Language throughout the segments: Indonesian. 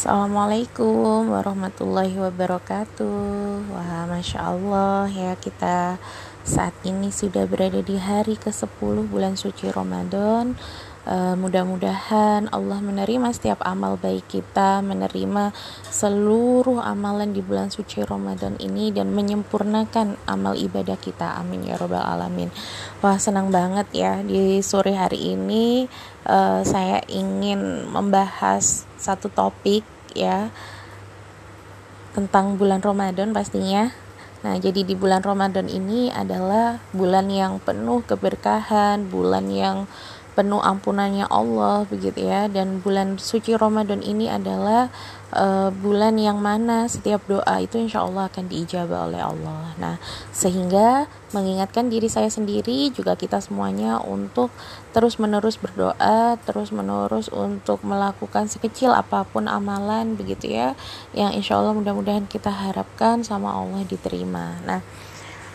Assalamualaikum warahmatullahi wabarakatuh. Wah Masya Allah ya kita saat ini sudah berada di hari ke-10 bulan suci Ramadan uh, Mudah-mudahan Allah menerima setiap amal baik kita Menerima seluruh amalan di bulan suci Ramadan ini Dan menyempurnakan amal ibadah kita Amin ya robbal alamin Wah senang banget ya di sore hari ini uh, Saya ingin membahas satu topik ya tentang bulan Ramadan pastinya. Nah, jadi di bulan Ramadan ini adalah bulan yang penuh keberkahan, bulan yang penuh ampunannya Allah begitu ya. Dan bulan suci Ramadan ini adalah uh, bulan yang mana setiap doa itu insya Allah akan diijabah oleh Allah. Nah sehingga mengingatkan diri saya sendiri juga kita semuanya untuk terus menerus berdoa terus menerus untuk melakukan sekecil apa pun amalan begitu ya yang insya Allah mudah-mudahan kita harapkan sama Allah diterima. Nah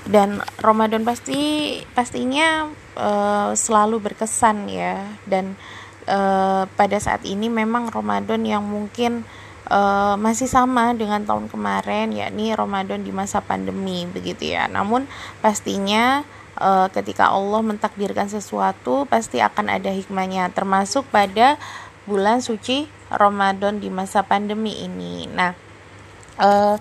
dan Ramadan pasti pastinya uh, selalu berkesan ya. Dan uh, pada saat ini memang Ramadan yang mungkin uh, masih sama dengan tahun kemarin yakni Ramadan di masa pandemi begitu ya. Namun pastinya uh, ketika Allah mentakdirkan sesuatu pasti akan ada hikmahnya termasuk pada bulan suci Ramadan di masa pandemi ini. Nah uh,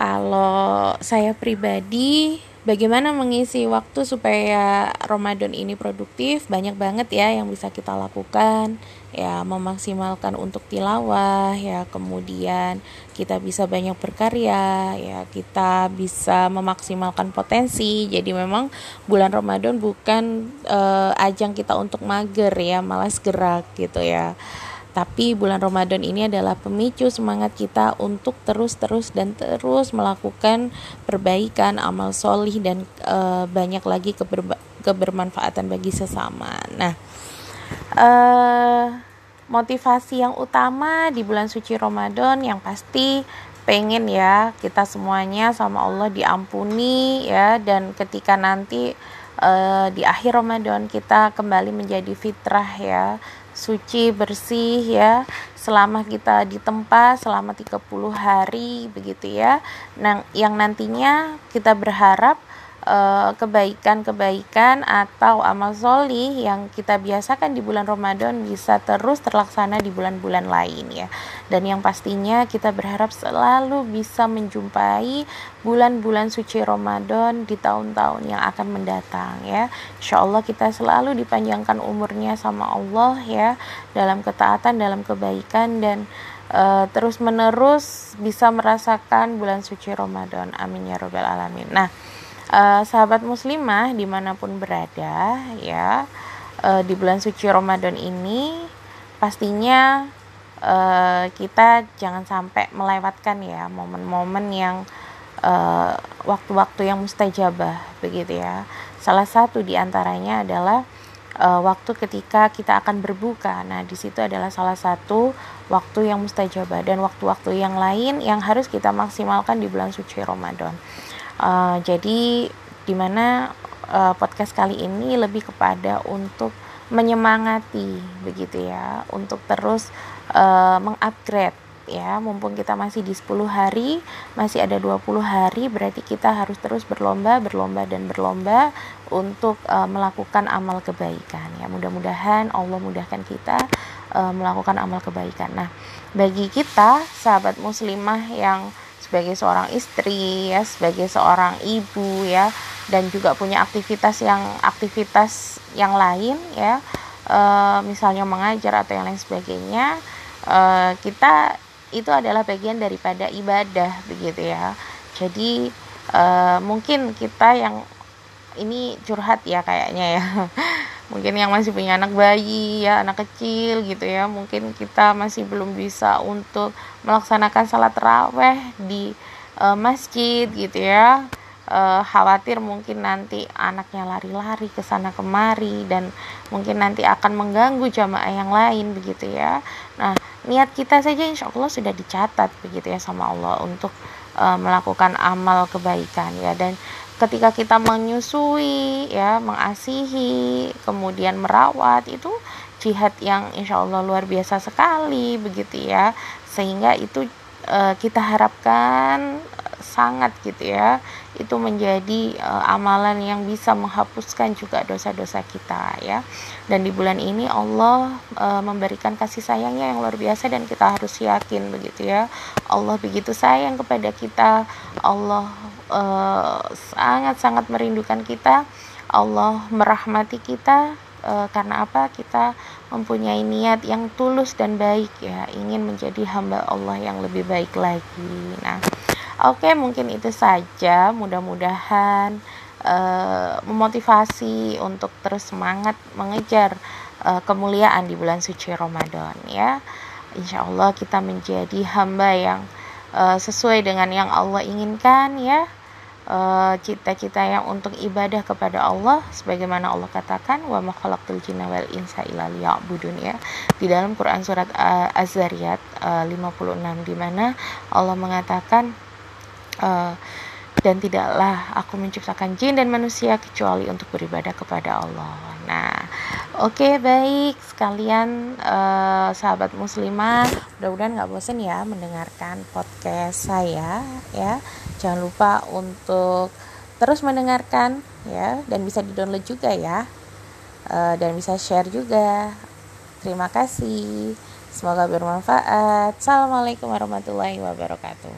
kalau saya pribadi bagaimana mengisi waktu supaya Ramadan ini produktif? Banyak banget ya yang bisa kita lakukan. Ya memaksimalkan untuk tilawah ya kemudian kita bisa banyak berkarya ya kita bisa memaksimalkan potensi. Jadi memang bulan Ramadan bukan uh, ajang kita untuk mager ya malas gerak gitu ya tapi bulan Ramadan ini adalah pemicu semangat kita untuk terus-terus dan terus melakukan perbaikan amal solih dan e, banyak lagi keber, kebermanfaatan bagi sesama. Nah, e, motivasi yang utama di bulan suci Ramadan yang pasti pengen ya kita semuanya sama Allah diampuni ya dan ketika nanti uh, di akhir Ramadan kita kembali menjadi fitrah ya. Suci bersih ya. Selama kita di tempat selama 30 hari begitu ya. Nah yang nantinya kita berharap kebaikan-kebaikan atau amal solih yang kita biasakan di bulan Ramadan bisa terus terlaksana di bulan-bulan lain ya. Dan yang pastinya kita berharap selalu bisa menjumpai bulan-bulan suci Ramadan di tahun-tahun yang akan mendatang ya. Insya Allah kita selalu dipanjangkan umurnya sama Allah ya dalam ketaatan dalam kebaikan dan uh, terus menerus bisa merasakan bulan suci Ramadan. Amin ya robbal alamin. Nah uh, sahabat muslimah di mana pun berada ya uh, di bulan suci Ramadan ini pastinya uh, kita jangan sampai melewatkan ya momen-momen yang waktu-waktu uh, yang mustajabah begitu ya salah satu di antaranya adalah uh, waktu ketika kita akan berbuka. Nah, di situ adalah salah satu waktu yang mustajabah dan waktu-waktu yang lain yang harus kita maksimalkan di bulan suci Ramadan. Uh, jadi di mana uh, podcast kali ini lebih kepada untuk menyemangati begitu ya. Untuk terus uh, mengupgrade ya. Mumpung kita masih di 10 hari masih ada 20 hari berarti kita harus terus berlomba berlomba dan berlomba untuk uh, melakukan amal kebaikan ya. Mudah-mudahan Allah mudahkan kita uh, melakukan amal kebaikan. Nah bagi kita sahabat muslimah yang sebagai seorang istri ya sebagai seorang ibu ya dan juga punya aktivitas yang aktivitas yang lain ya e, misalnya mengajar atau yang lain sebagainya e, kita itu adalah bagian daripada ibadah begitu ya. Jadi e, mungkin kita yang ini curhat ya kayaknya ya mungkin yang masih punya anak bayi ya anak kecil gitu ya. Mungkin kita masih belum bisa untuk melaksanakan salat raweh di uh, masjid gitu ya. Uh, khawatir mungkin nanti anaknya lari-lari ke sana kemari dan mungkin nanti akan mengganggu jamaah yang lain begitu ya. Nah niat kita saja insya Allah sudah dicatat begitu ya sama Allah untuk uh, melakukan amal kebaikan ya. Dan ketika kita menyusui ya mengasihi kemudian merawat itu jihad yang insya Allah luar biasa sekali begitu ya. Sehingga itu uh, kita harapkan sangat gitu ya itu menjadi uh, amalan yang bisa menghapuskan juga dosa-dosa kita ya. Dan di bulan ini Allah uh, memberikan kasih sayangnya yang luar biasa dan kita harus yakin begitu ya. Allah begitu sayang kepada kita. Allah sangat-sangat uh, merindukan kita. Allah merahmati kita uh, karena apa? Kita mempunyai niat yang tulus dan baik ya ingin menjadi hamba Allah yang lebih baik lagi. Nah oke okay, mungkin itu saja. Mudah-mudahan uh, memotivasi untuk terus semangat mengejar uh, kemuliaan di bulan suci Ramadan ya. Insya Allah kita menjadi hamba yang uh, sesuai dengan yang Allah inginkan ya. Eh, cita-cita uh, yang untuk ibadah kepada Allah sebagaimana Allah katakan wa ma khalaqtul jinna wal insa illa liya'budun ya. Di dalam Quran surat uh, Az-Zariyat uh, 56 di mana Allah mengatakan uh, dan tidaklah aku menciptakan jin dan manusia kecuali untuk beribadah kepada Allah. Nah, oke okay, baik sekalian uh, sahabat muslimah, mudah-mudahan nggak bosan ya mendengarkan podcast saya ya. Jangan lupa untuk terus mendengarkan ya dan bisa di-download juga ya. Uh, dan bisa share juga. Terima kasih. Semoga bermanfaat. Assalamualaikum warahmatullahi wabarakatuh.